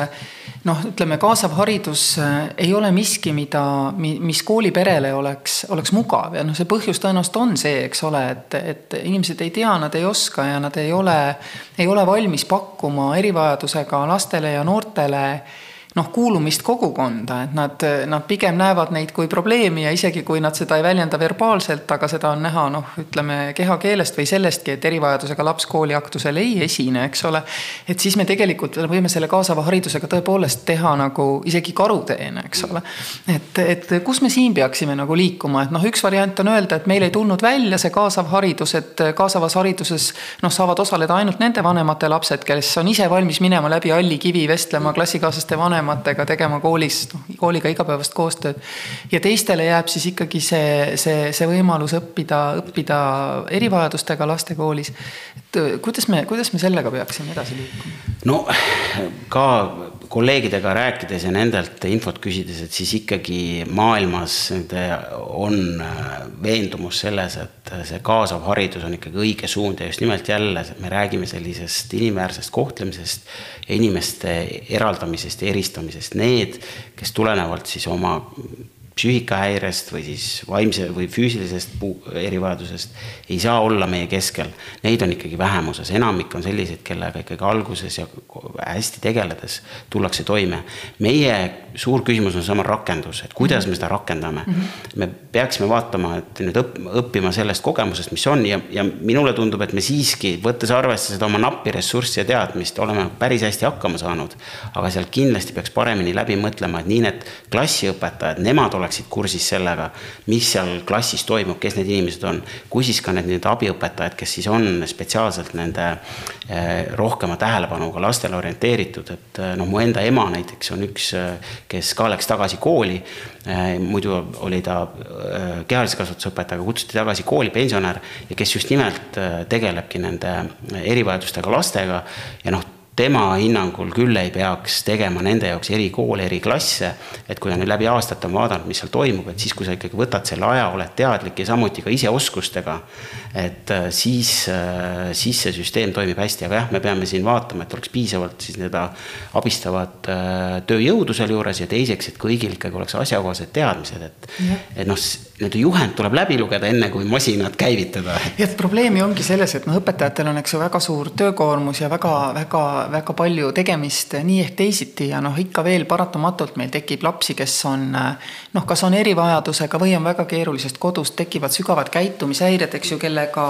noh, ütleme, kaasav haridus eh, ei ole miski, mida, mis kooliperele oleks, oleks mugav. Ja noh, see põhjus tõenäoliselt on see, eks ole, et, et inimesed ei tea, nad ei oska ja nad ei ole, ei ole valmis pakkuma erivajadusega lastele ja noortele noh, kuulumist kogukonda, et nad, nad pigem näevad neid kui probleemi ja isegi kui nad seda ei väljenda verbaalselt, aga seda on näha noh, ütleme kehakeelest või sellestki, et erivajadusega laps kooliaktusel ei esine, eks ole. et siis me tegelikult võime selle kaasava haridusega tõepoolest teha nagu isegi karuteene, eks ole. et, et kus me siin peaksime nagu liikuma, et noh, üks variant on öelda, et meil ei tulnud välja see kaasav haridus, et kaasavas hariduses noh, saavad osaleda ainult nende vanemate lapsed, kes on ise valmis minema läbi halli kivi, vestlema klassikaaslaste vanematega vanematega tegema koolis, noh, kooliga igapäevast koostööd. ja teistele jääb siis ikkagi see, see, see võimalus õppida, õppida erivajadustega laste koolis. et kuidas me, kuidas me sellega peaksime edasi liikuma? no ka kolleegidega rääkides ja nendelt infot küsides, et siis ikkagi maailmas on äh, veendumus selles, et see kaasav haridus on ikkagi õige suund ja just nimelt jälle me räägime sellisest inimväärsest kohtlemisest ja inimeste eraldamisest ja eristamisest. Need, kes tulenevalt siis oma psüühikahäirest või siis vaimse või füüsilisest erivajadusest ei saa olla meie keskel. Neid on ikkagi vähemuses, enamik on selliseid, kellega ikkagi alguses ja hästi tegeledes tullakse toime. meie suur küsimus on sama rakendus, et kuidas me seda rakendame. -hmm. me peaksime vaatama, et nüüd õpp, õppima sellest kogemusest, mis on ja, ja minule tundub, et me siiski, võttes arvesse seda oma nappi ressurssi ja teadmist, oleme päris hästi hakkama saanud. aga seal kindlasti peaks paremini läbi mõtlema, et nii need klassiõpetajad, nemad oleksid kursis sellega, mis seal klassis toimub, kes need inimesed on. kui siis ka need nii-öelda abiõpetajad, kes siis on spetsiaalselt nende eh, rohkema tähelepanuga lastele orienteeritud, et eh, noh, mu enda ema näiteks on üks eh, kes ka läks tagasi kooli. Muidu oli ta kehalise kasvatuse õpetaja, aga kutsuti tagasi kooli pensionär ja kes just nimelt tegelebki nende erivajadustega lastega ja noh tema hinnangul küll ei peaks tegema nende jaoks erikoole, eriklasse. et kui ta nüüd läbi aastate on vaadanud, mis seal toimub, et siis, kui sa ikkagi võtad selle aja, oled teadlik ja samuti ka ise oskustega. et äh, siis, äh, siis see süsteem toimib hästi, aga jah, me peame siin vaatama, et oleks piisavalt siis seda abistavat äh, tööjõudu sealjuures ja teiseks, et kõigil ikkagi oleks asjakohased teadmised, et. et noh, nii-öelda juhend tuleb läbi lugeda, enne kui masinat käivitada. ja et probleemi ongi selles, et noh, õpetajatel on, eks ju, väga suur töökoormus ja väga-väga-väga palju tegemist nii ehk teisiti ja noh, ikka veel paratamatult meil tekib lapsi, kes on noh, kas on erivajadusega või on väga keerulisest kodust, tekivad sügavad käitumishäired, eks ju, kellega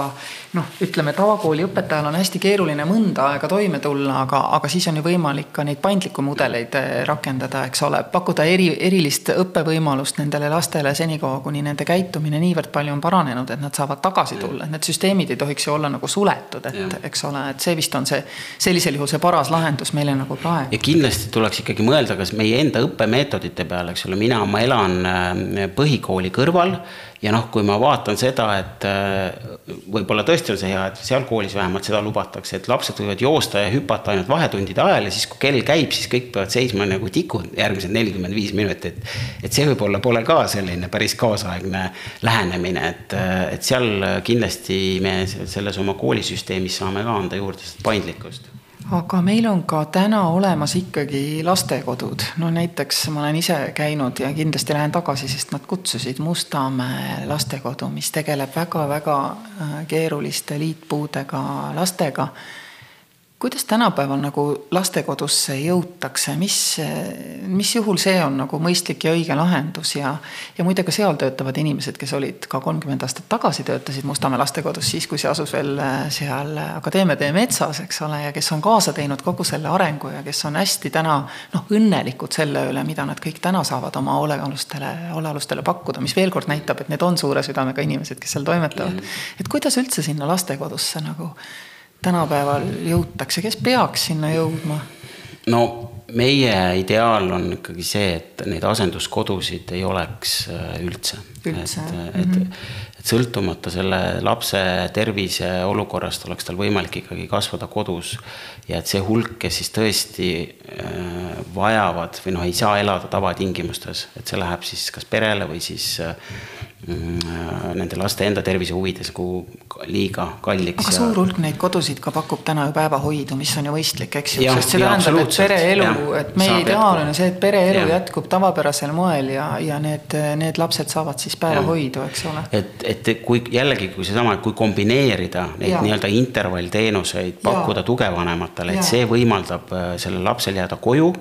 noh, ütleme tavakooli õpetajal on hästi keeruline mõnda aega toime tulla, aga, aga siis on ju võimalik ka neid paindlikku mudeleid eh, rakendada, eks ole, pakkuda eri, erilist õppevõimalust nendele lastele senikaua, kuni nende käitumine niivõrd palju on paranenud, et nad saavad tagasi tulla, et need süsteemid ei tohiks ju olla nagu suletud, et eks ole, et see vist on see sellisel juhul see paras lahendus meile nagu praegu. ja kindlasti tuleks ikkagi mõelda, kas meie enda õppemeetodite peale, eks ole, mina, ma elan äh, põhikooli kõrval ja noh, kui ma vaatan seda, et äh, võib-olla tõesti see hea, et seal koolis vähemalt seda lubatakse, et lapsed võivad joosta ja hüpata ainult vahetundide ajal ja siis, kui kell käib, siis kõik peavad seisma nagu tikud järgmised nelikümmend viis minutit. et see võib-olla pole ka selline päris kaasaegne lähenemine, et, et seal kindlasti me selles oma koolisüsteemis saame ka anda juurde paindlikkust aga meil on ka täna olemas ikkagi lastekodud, no näiteks ma olen ise käinud ja kindlasti lähen tagasi, sest nad kutsusid Mustamäe lastekodu, mis tegeleb väga-väga äh, keeruliste liitpuudega lastega kuidas tänapäeval nagu lastekodusse jõutakse, mis, mis juhul see on nagu mõistlik ja õige lahendus? Ja, ja muide ka seal töötavad inimesed, kes olid ka kolmkümmend aastat tagasi, töötasid Mustamäe lastekodus siis, kui see asus veel äh, seal Akadeemia tee metsas, eks ole, ja kes on kaasa teinud kogu selle arengu ja kes on hästi täna noh, õnnelikud selle üle, mida nad kõik täna saavad oma hoolealustele, hoolealustele pakkuda, mis veel kord näitab, et need on suure südamega inimesed, kes seal toimetavad. Mm.. et kuidas üldse sinna lastekodusse nagu tänapäeval jõutakse, kes peaks sinna jõudma? no meie ideaal on ikkagi see, et neid asenduskodusid ei oleks äh, üldse. üldse, et, et mm, -hmm. et sõltumata selle lapse tervise olukorrast oleks tal võimalik ikkagi kasvada kodus. ja et see hulk, kes siis tõesti äh, vajavad või noh, ei saa elada tavatingimustes, et see läheb siis kas perele või siis äh, nende laste enda tervise huvides nagu liiga kalliks. aga ja... suur hulk neid kodusid ka pakub täna ju päevahoidu, mis on ju mõistlik, eks ju, sest see tähendab, et pereelu, et meie ideaal on ju see, et pereelu ja. jätkub tavapärasel moel ja, ja need, need lapsed saavad siis päevahoidu, eks ole. et, et kui jällegi, kui seesama, kui kombineerida neid nii-öelda intervallteenuseid, pakkuda tugevanematele, et see võimaldab äh, sellel lapsel jääda koju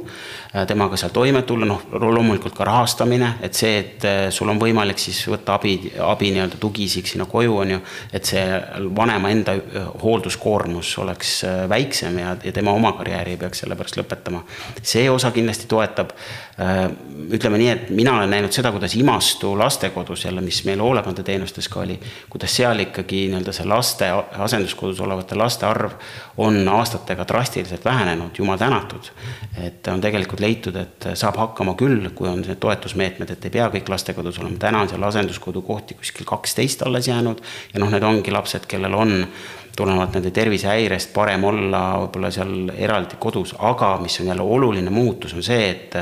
temaga seal toime tulla, noh, loomulikult ka rahastamine, et see, et äh, sul on võimalik siis võtta abi, abi nii-öelda tugiisik sinna koju, on ju, et see vanema enda äh, hoolduskoormus oleks väiksem ja, ja tema oma karjääri ei peaks selle pärast lõpetama. see osa kindlasti toetab. ütleme nii, et mina olen näinud seda, kuidas Imastu lastekodus jälle, mis meil hoolekandeteenustes ka oli, kuidas seal ikkagi nii-öelda see laste, asenduskodus olevate laste arv on aastatega drastiliselt vähenenud, jumal tänatud. et on tegelikult leitud, et saab hakkama küll, kui on need toetusmeetmed, et ei pea kõik lastekodus olema, täna on seal asenduskodu kohti kuskil kaksteist alles jäänud ja noh, need ongi lapsed, kellel on tulenevalt nende tervisehäirest parem olla võib-olla seal eraldi kodus, aga mis on jälle oluline muutus, on see, et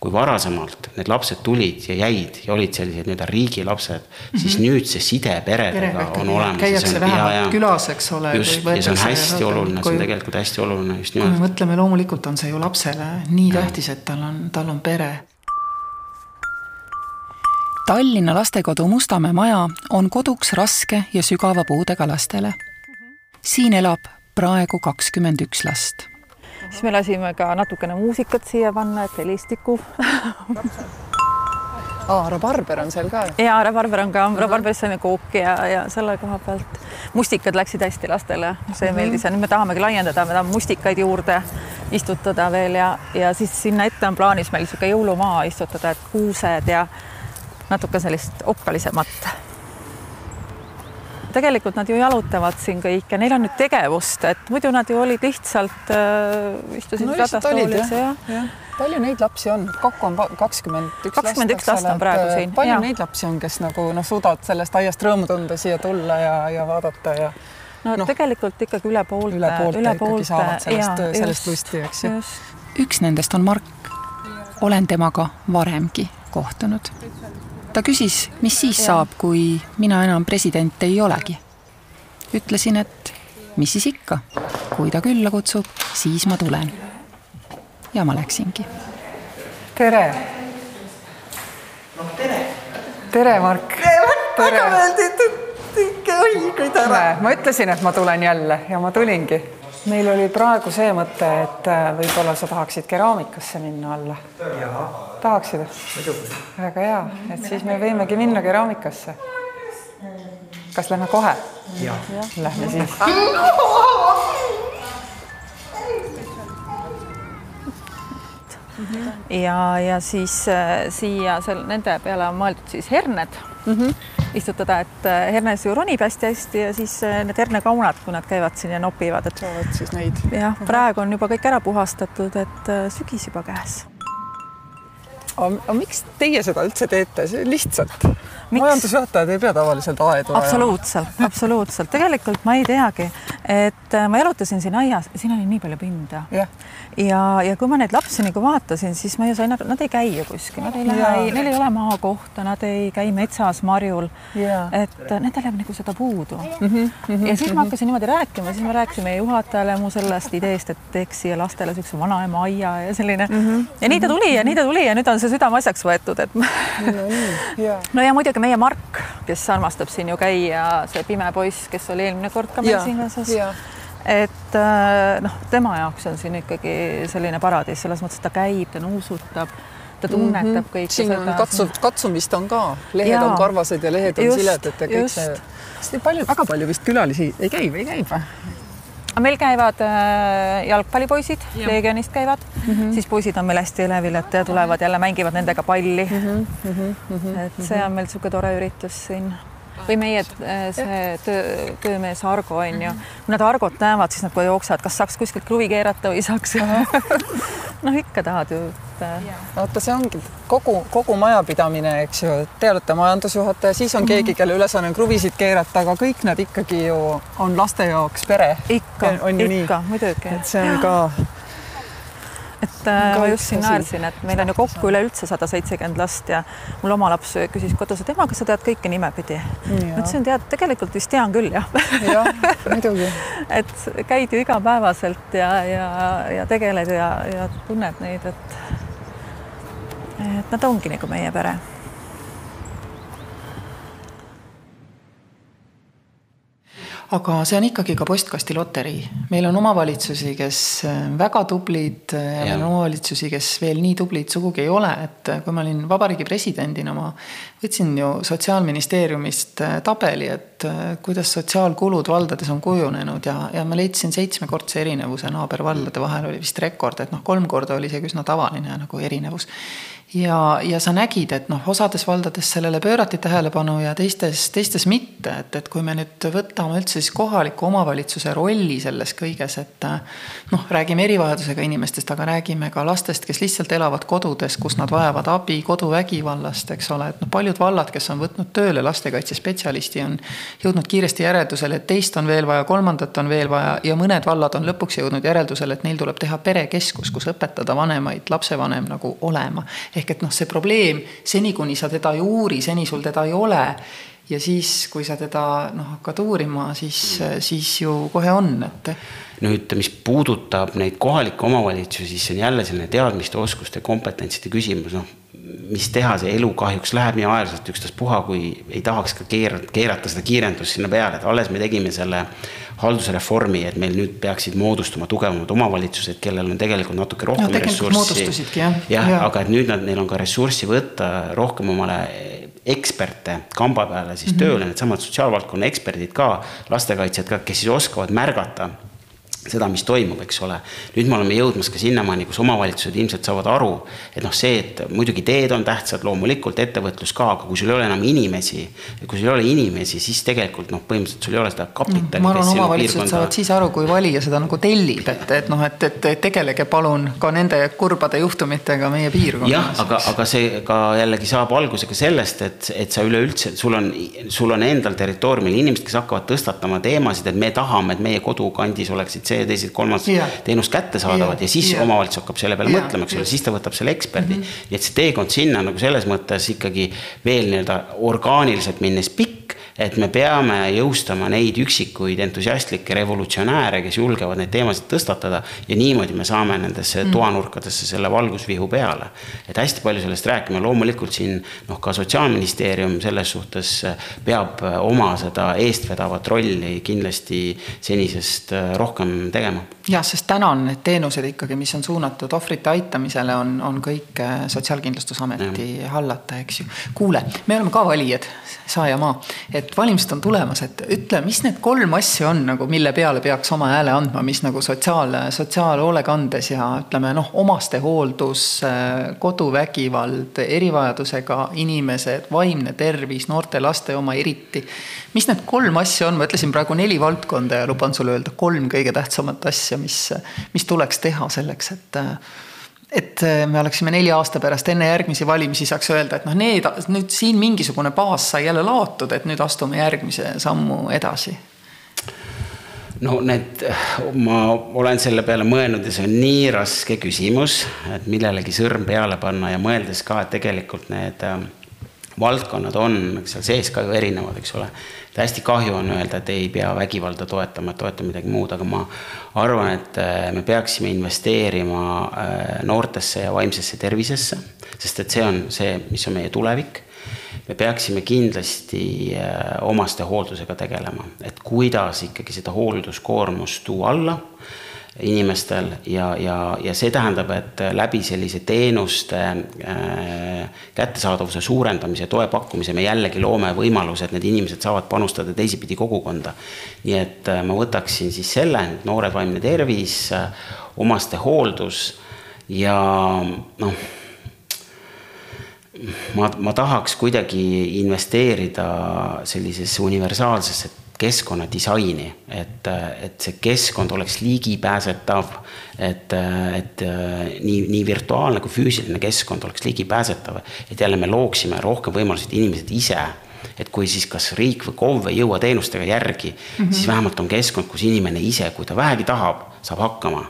kui varasemalt need lapsed tulid ja jäid ja olid sellised nii-öelda riigi lapsed mm, -hmm. siis nüüd see side peredega Perega on olemas. käiakse vähemalt külas, eks ole. just, ja see on hästi oluline, see on tegelikult hästi oluline just nimelt. kui me mõtleme, loomulikult on see ju lapsele nii tähtis, et tal on, tal on pere Tallinna lastekodu Mustamäe maja on koduks raske ja sügava puudega lastele siin elab praegu kakskümmend üks last. siis me lasime ka natukene muusikat siia panna, et helistikku aa, rabarber on seal ka? jaa, rabarber on ka, rabarberist saime kooki ja, ja selle koha pealt. mustikad läksid hästi lastele, see mm -hmm. meeldis ja nüüd me tahamegi laiendada, me tahame mustikaid juurde istutada veel ja, ja siis sinna ette on plaanis meil niisugune jõulumaa istutada, et kuused ja natuke sellist okkalisemat tegelikult nad ju jalutavad siin kõik ja neil on nüüd tegevust, et muidu nad ju olid lihtsalt äh,, istusid no, ratastoolis ja, ja. palju neid lapsi on, kokku on kakskümmend üks kakskümmend üks last on praegu siin. palju ja. neid lapsi on, kes nagu noh, suudavad sellest aiast rõõmu tunda, siia tulla ja, ja vaadata ja no, no tegelikult ikkagi üle poolte. üle poolte, üle poolte ikkagi saavad sellest, sellest lusti, eks ju. üks nendest on Mark. olen temaga varemgi kohtunud ta küsis, mis siis saab, kui mina enam president ei olegi. ütlesin, et mis siis ikka, kui ta külla kutsub, siis ma tulen. ja ma läksingi. tere. tere. tere, Mark. tere, väga meeldib, oi kui tore. ma ütlesin, et ma tulen jälle ja ma tulingi. Meil oli praegu see mõte, et äh, võib-olla sa tahaksid keraamikasse minna alla. tahaksid? väga hea, et siis me võimegi minna keraamikasse. kas lähme kohe? Lähme siis. ja, ja siis äh, siia seal nende peale on mõeldud siis herned mm -hmm. Istutada, et äh, hernes ju ronib hästi-hästi ja siis äh, need hernekaunad, kui nad käivad siin ja nopivad, et saavad siis neid. jah, praegu on juba kõik ära puhastatud, et äh, sügis juba käes. aga miks teie seda üldse teete, see lihtsalt? Majandusjuhatajad ei pea tavaliselt aedu ajama. absoluutselt, absoluutselt, tegelikult ma ei teagi, et äh, ma jalutasin siin aias, siin oli nii palju pinda Jah. ja, ja kui ma neid lapsi nagu vaatasin, siis ma ju sain aru, nad ei käi ju kuskil, nad ei lähe, neil ei ole maakohta, nad ei käi metsas marjul. Jaa. et äh, nendel jääb nagu seda puudu mm. -hmm, ja siis ma hakkasin niimoodi rääkima, siis ma rääkisin meie juhatajale mu sellest ideest, et teeks siia lastele niisuguse vanaema aia ja selline mm. -hmm. ja nii ta tuli ja nii ta tuli ja nüüd on see südameasjaks võetud, et no ja muidugi meie Mark, kes armastab siin ju käia, see pime poiss, kes oli eelmine kord ka meil Jaa, siin kaasas et äh, noh, tema jaoks on siin ikkagi selline paradiis selles mõttes, et ta käib, ta nuusutab, ta tunnetab mm -hmm. kõike siin on katsu, katsumist on ka, lehed Jaa. on karvased ja lehed on Just, siledad ja kõik just. see. palju, väga palju vist külalisi ei käi või käib või? Aga meil käivad äh, jalgpallipoisid, Leegionist käivad mm, -hmm. siis poisid on meil hästi elevil, et tulevad jälle mängivad nendega palli mm. -hmm. et see on meil niisugune tore üritus siin või meie äh, see töö, töömees Argo on ju, kui nad Argot näevad, siis nad kohe jooksevad, kas saaks kuskilt kruvi keerata või saaks? Noh, ikka tahad ju, et äh, vaata, see ongi kogu, kogu majapidamine, eks ju, te olete majandusjuhataja, siis on keegi, kelle ülesanne on kruvisid keerata, aga kõik nad ikkagi ju on laste jaoks pere. ikka, ikka muidugi. et see on ka et äh, ma just siin naersin, et meil on ju kokku üleüldse sada seitsekümmend last ja mul oma laps küsis kodus, et ema, kas sa tead kõike nimepidi? ma ütlesin, tead, tegelikult vist tean küll jah jah, muidugi. et käid ju igapäevaselt ja, ja, ja tegeled ja, ja tunned neid, et et nad ongi nagu meie pere aga see on ikkagi ka postkasti loterii. meil on omavalitsusi, kes on väga tublid ja meil on omavalitsusi, kes veel nii tublid sugugi ei ole, et kui ma olin vabariigi presidendina, ma võtsin ju Sotsiaalministeeriumist äh, tabeli, et äh, kuidas sotsiaalkulud valdades on kujunenud ja, ja ma leidsin seitsmekordse erinevuse naabervaldade vahel oli vist rekord, et noh, kolm korda oli isegi üsna tavaline nagu erinevus ja, ja sa nägid, et noh, osades valdades sellele pöörati tähelepanu ja teistes, teistes mitte, et, et kui me nüüd võtame üldse siis kohaliku omavalitsuse rolli selles kõiges, et noh, räägime erivajadusega inimestest, aga räägime ka lastest, kes lihtsalt elavad kodudes, kus nad vajavad abi koduvägivallast, eks ole, et noh, paljud vallad, kes on võtnud tööle lastekaitsespetsialisti, on jõudnud kiiresti järeldusele, et teist on veel vaja, kolmandat on veel vaja ja mõned vallad on lõpuks jõudnud järeldusele, et neil tuleb teha perekeskus, kus õpetada vanemaid, lapsevanem nagu olema ehk et noh, see probleem seni, kuni sa teda ei uuri, seni sul teda ei ole. ja siis, kui sa teda noh, hakkad uurima, siis, siis ju kohe on, et. Nüüd, mis puudutab neid kohalikke omavalitsusi, siis see on jälle selline teadmiste, oskuste, kompetentside küsimus, noh mis teha, see elu kahjuks läheb nii aeglaselt, ükstaspuha, kui ei tahaks ka keerata, keerata seda kiirendust sinna peale, et alles me tegime selle haldusreformi, et meil nüüd peaksid moodustuma tugevamad omavalitsused, kellel on tegelikult natuke rohkem No ressurssi. jah. Jaa. ja, aga et nüüd nad, neil on ka ressurssi võtta rohkem omale eksperte kamba peale siis mm -hmm. tööle, needsamad sotsiaalvaldkonna eksperdid ka, lastekaitsjad ka, kes siis oskavad märgata seda, mis toimub, eks ole. nüüd me oleme jõudmas ka sinnamaani, kus omavalitsused ilmselt saavad aru, et noh, see, et muidugi teed on tähtsad, loomulikult ettevõtlus ka, aga kui sul ei ole enam inimesi, kui sul ei ole inimesi, siis tegelikult noh, põhimõtteliselt sul ei ole seda kapitali. ma arvan, omavalitsused saavad siis aru, kui valija seda nagu tellib, et, et noh, et, et tegelege palun ka nende kurbade juhtumitega meie piirkonnas. jah, aga, aga see ka jällegi saab alguse ka sellest, et, et sa üleüldse, sul on, sul on endal territooriumil inimesed, kes hakkavad tõstatama teemasid, et me tahame, et meie kodukandis oleksid see ja teised kolmas Jah. teenust kättesaadavad Jah, ja siis jah. omavalitsus hakkab selle peale Jah, mõtlema, eks ole, just. siis ta võtab selle eksperdi mm. -hmm. nii et see teekond sinna nagu selles mõttes ikkagi veel nii-öelda orgaaniliselt minnes pikk, et me peame jõustama neid üksikuid entusiastlikke revolutsionääre, kes julgevad neid teemasid tõstatada ja niimoodi me saame nendesse mm. toanurkadesse selle valgusvihu peale. et hästi palju sellest rääkima, loomulikult siin noh, ka Sotsiaalministeerium selles suhtes peab oma seda eestvedavat rolli kindlasti senisest rohkem tegema. jah, sest täna on need teenused ikkagi, mis on suunatud ohvrite aitamisele, on, on kõik Sotsiaalkindlustusameti hallata, eks ju. kuule, me oleme ka valijad, sa ja ma, et valimised on tulemas, et ütle, mis need kolm asja on nagu, mille peale peaks oma hääle andma, mis nagu sotsiaal, sotsiaalhoolekandes ja ütleme noh, omastehooldus, koduvägivald, erivajadusega inimesed, vaimne tervis, noorte laste oma eriti. mis need kolm asja on, ma ütlesin praegu neli valdkonda ja luban sulle öelda kolm kõige tähtsamat asja, mis, mis tuleks teha selleks, et et äh, me oleksime nelja aasta pärast enne järgmisi valimisi saaks öelda, et noh, need nüüd siin mingisugune baas sai jälle laotud, et nüüd astume järgmise sammu edasi. no need, ma olen selle peale mõelnud ja see on nii raske küsimus, et millelegi sõrm peale panna ja mõeldes ka, et tegelikult need äh, valdkonnad on seal sees ka ju erinevad, eks ole. Et hästi kahju on öelda, et ei pea vägivalda toetama, et toeta midagi muud, aga ma arvan, et äh, me peaksime investeerima äh, noortesse ja vaimsesse tervisesse, sest et see on see, mis on meie tulevik. Me peaksime kindlasti äh, omastehooldusega tegelema, et kuidas ikkagi seda hoolduskoormust tuua alla inimestel ja, ja, ja see tähendab, et läbi sellise teenuste äh, kättesaadavuse suurendamise, toe pakkumise me jällegi loome võimaluse, et need inimesed saavad panustada teisipidi kogukonda. nii et äh, ma võtaksin siis selle, noored vaimne tervis, äh, omastehooldus ja noh ma, ma tahaks kuidagi investeerida sellisesse universaalsesse keskkonnadisaini, et, et see keskkond oleks ligipääsetav, et, et nii, nii virtuaalne kui füüsiline keskkond oleks ligipääsetav, et jälle me looksime rohkem võimalusi, et inimesed ise et kui siis kas riik või KOV ei jõua teenustega järgi mm, -hmm. siis vähemalt on keskkond, kus inimene ise, kui ta vähegi tahab, saab hakkama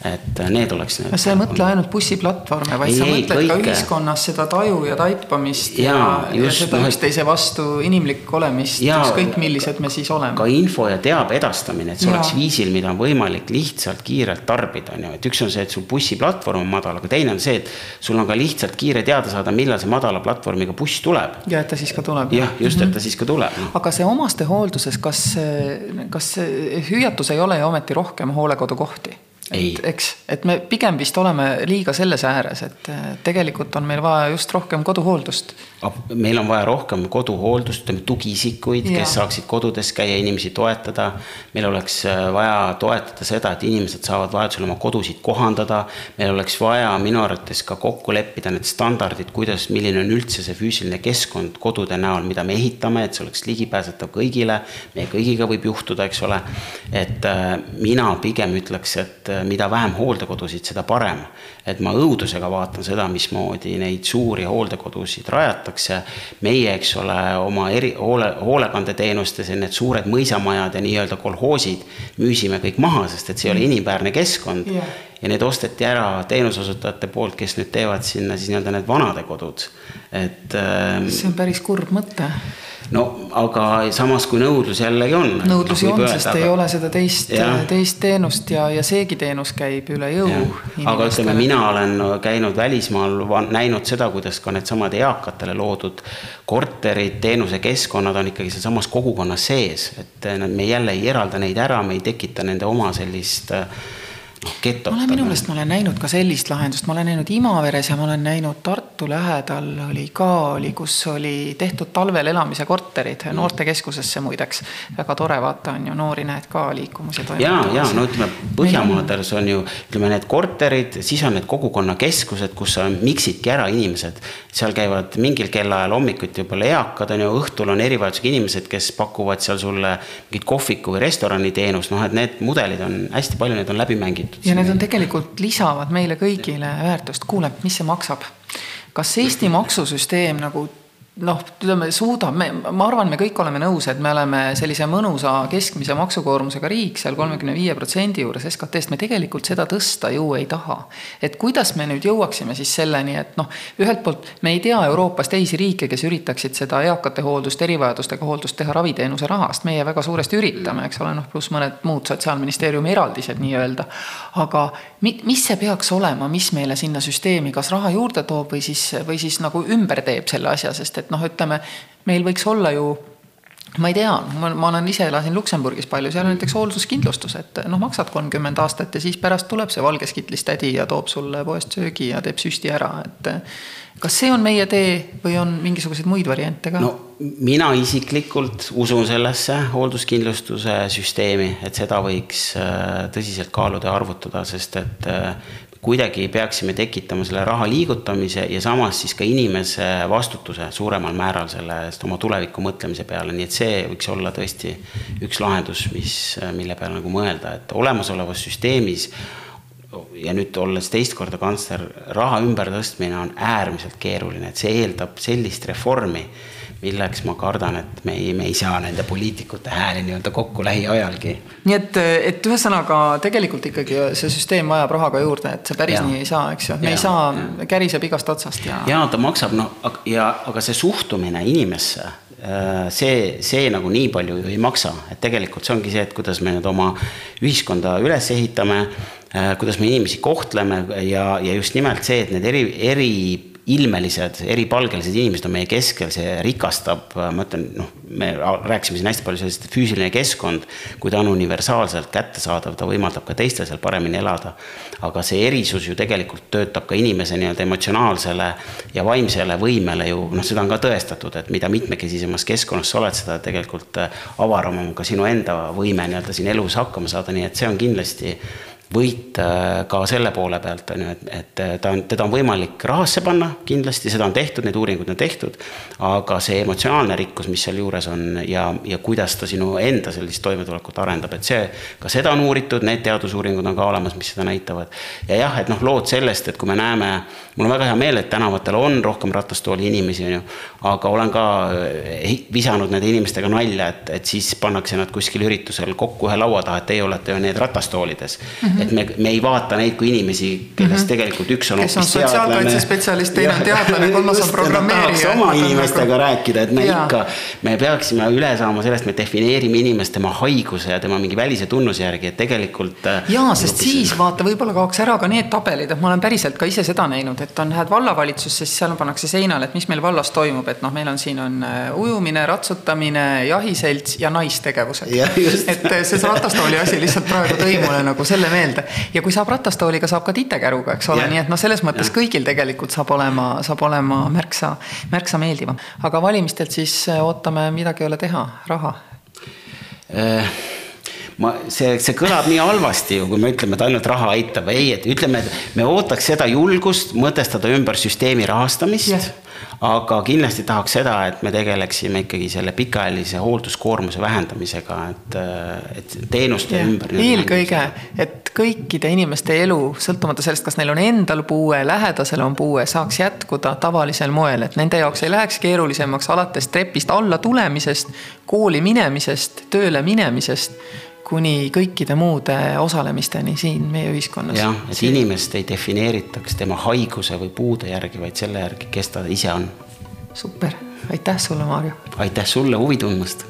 et need oleks need. sa ei mõtle ainult bussiplatvorme, vaid ei, sa mõtled kõike. ka ühiskonnas seda taju ja taipamist ja, ja, ja seda no, üksteise vastu inimlik olemist, ükskõik millised me siis oleme. ka info ja teabe edastamine, et see ja. oleks viisil, mida on võimalik lihtsalt kiirelt tarbida, on ju, et üks on see, et sul bussiplatvorm on madal, aga teine on see, et sul on ka lihtsalt kiire teada saada, millal see madala platvormiga buss tuleb. ja et ta siis ka tuleb. jah, just, et ta mhm. siis ka tuleb no.. aga see omastehoolduses, kas, kas hüüatus ei ole ju ometi rohkem hooldekodukohti? Et eks, et me pigem vist oleme liiga selles ääres, et tegelikult on meil vaja just rohkem koduhooldust. meil on vaja rohkem koduhooldust, ütleme tugiisikuid, kes saaksid kodudes käia, inimesi toetada. meil oleks äh, vaja toetada seda, et inimesed saavad vajadusel oma kodusid kohandada. meil oleks vaja minu arvates ka kokku leppida need standardid, kuidas, milline on üldse see füüsiline keskkond kodude näol, mida me ehitame, et see oleks ligipääsetav kõigile. meie kõigiga võib juhtuda, eks ole. et äh, mina pigem ütleks, et äh, mida vähem hooldekodusid, seda parem. et ma õudusega vaatan seda, mismoodi neid suuri hooldekodusid rajatakse. meie, eks ole, oma eri, hoole, hoolekandeteenustes ja need suured mõisamajad ja nii-öelda kolhoosid müüsime kõik maha, sest et see ei ole inimväärne keskkond yeah. ja need osteti ära teenuseosutajate poolt, kes nüüd teevad sinna siis nii-öelda need vanadekodud, et. Ähm, see on päris kurb mõte no aga samas, kui nõudlus jällegi on. nõudlusi on, sest aga... ei ole seda teist, teist teenust ja, ja seegi teenus käib üle jõu. aga ütleme, mina olen käinud välismaal, näinud seda, kuidas ka needsamad eakatele loodud korterid, teenusekeskkonnad on ikkagi sealsamas kogukonnas sees, et me jälle ei eralda neid ära, me ei tekita nende oma sellist äh, getot. ma olen minu meelest, ma olen näinud ka sellist lahendust, ma olen näinud Imaveres ja ma olen näinud Tartu lähedal oli ka, oli, kus oli tehtud talvel elamise korterid noortekeskusesse muideks. väga tore, vaata on ju, noori näed ka liikumas ja toimetavad. ja, ja no ütleme, Põhjamaades on ju, ütleme need korterid, siis on need kogukonnakeskused, kus sa miksidki ära inimesed. seal käivad mingil kellaajal hommikuti võib-olla eakad on ju, õhtul on erivajadusega inimesed, kes pakuvad seal sulle mingit kohviku või restoraniteenust, noh et need mudelid on hästi palju, need on läbi mängitud tehtud. ja need on tegelikult, lisavad meile kõigile väärtust. kuule, mis see maksab? kas Eesti maksusüsteem nagu noh, ütleme, suudame, ma arvan, me kõik oleme nõus, et me oleme sellise mõnusa keskmise maksukoormusega riik seal kolmekümne viie protsendi juures SKT-st, me tegelikult seda tõsta ju ei taha. et kuidas me nüüd jõuaksime siis selleni, et noh, ühelt poolt me ei tea Euroopas teisi riike, kes üritaksid seda eakate hooldust, erivajadustega hooldust teha raviteenuse rahast, meie väga suuresti üritame, eks ole, noh, pluss mõned muud sotsiaalministeeriumi eraldised nii-öelda. aga mi-, mis see peaks olema, mis meile sinna süsteemi kas raha juurde toob või siis, või siis nagu ümber teeb selle asja, sest et noh, ütleme, meil võiks olla ju ma ei tea, ma, olen ise elasin Luksemburgis palju, seal on näiteks hoolduskindlustus, et noh, maksad kolmkümmend aastat ja siis pärast tuleb see valges kitlis tädi ja toob sulle poest söögi ja teeb süsti ära, et kas see on meie tee või on mingisuguseid muid variante ka? no mina isiklikult usun sellesse hoolduskindlustuse süsteemi, et seda võiks äh, tõsiselt kaaluda ja arvutada, sest et äh, kuidagi peaksime tekitama selle raha liigutamise ja samas siis ka inimese vastutuse suuremal määral selle eest oma tuleviku mõtlemise peale, nii et see võiks olla tõesti üks lahendus, mis, mille peale nagu mõelda, et olemasolevas süsteemis ja nüüd olles teist korda kantsler, raha ümbertõstmine on äärmiselt keeruline, et see eeldab sellist reformi milleks ma kardan, et me ei, me ei saa nende poliitikute hääli nii-öelda kokku lähiajalgi. nii et, et ühesõnaga tegelikult ikkagi see süsteem vajab raha ka juurde, et see päris ja. nii ei saa, eks ju, me ja, ei saa, käriseb igast otsast ja. ja ta maksab, no ja, aga see suhtumine inimesse äh, see, see nagu nii palju ju ei maksa, et tegelikult see ongi see, et kuidas me nüüd oma ühiskonda üles ehitame, äh, kuidas me inimesi kohtleme ja, ja just nimelt see, et need eri, eri ilmelised, eripalgelised inimesed on meie keskel, see rikastab, ma ütlen, noh, me rääkisime siin hästi palju sellest, füüsiline keskkond, kui ta on universaalselt kättesaadav, ta võimaldab ka teistel seal paremini elada. aga see erisus ju tegelikult töötab ka inimese nii-öelda emotsionaalsele ja vaimsele võimele ju, noh, seda on ka tõestatud, et mida mitmekesisemas keskkonnas sa oled, seda tegelikult avaram on ka sinu enda võime nii-öelda siin elus hakkama saada, nii et see on kindlasti võit äh, ka selle poole pealt, on ju, et, et äh, ta on, teda on võimalik rahasse panna, kindlasti seda on tehtud, need uuringud on tehtud, aga see emotsionaalne rikkus, mis sealjuures on ja, ja kuidas ta sinu enda sellist toimetulekut arendab, et see, ka seda on uuritud, need teadusuuringud on ka olemas, mis seda näitavad. ja jah, et noh, lood sellest, et kui me näeme, mul on väga hea meel, et tänavatel on rohkem ratastooli inimesi, on ju, aga olen ka äh, visanud nende inimestega nalja, et, et siis pannakse nad kuskil üritusel kokku ühe laua taha, et teie olete ju need ratastoolides mm. -hmm et me, me ei vaata neid kui inimesi, kellest mm -hmm. tegelikult üks on kes on sotsiaalkaitsespetsialist, teine on teadlane, kolmas on programmeerija. oma inimestega rääkida, et me ja. ikka, me peaksime üle saama sellest, me defineerime inimest tema haiguse ja tema mingi välise tunnuse järgi, et tegelikult. Äh, jaa, sest nagu siis vaata, võib-olla kaoks ära ka need tabelid, et ma olen päriselt ka ise seda näinud, et on, lähed vallavalitsusse, siis seal pannakse seinale, et mis meil vallas toimub, et noh, meil on siin on äh, ujumine, ratsutamine, jahiselts ja naistegevused. et äh, see ratastooli asi lihtsalt praegu tõi mulle nagu selle meelde meelde. ja kui saab ratastooliga, saab ka titekäruga, eks ole, nii et noh, selles mõttes ja. kõigil tegelikult saab olema, saab olema märksa, märksa meeldivam. aga valimistelt siis äh, ootame, midagi ei ole teha, raha äh ma, see, see kõlab nii halvasti ju, kui me ütleme, et ainult raha aitab, ei, et ütleme, et me ootaks seda julgust mõtestada ümber süsteemi rahastamist yeah aga kindlasti tahaks seda, et me tegeleksime ikkagi selle pikaajalise hoolduskoormuse vähendamisega, et, et teenuste ja, ümber. eelkõige, et kõikide inimeste elu, sõltumata sellest, kas neil on endal puue, lähedasel on puue, saaks jätkuda tavalisel moel, et nende jaoks ei läheks keerulisemaks alates trepist alla tulemisest, kooli minemisest, tööle minemisest kuni kõikide muude osalemisteni siin meie ühiskonnas. jah, et inimest ei defineeritaks tema haiguse või puude järgi, vaid selle järgi, kes ta ise on. super, aitäh sulle, Maarjo. aitäh sulle huvi tundmast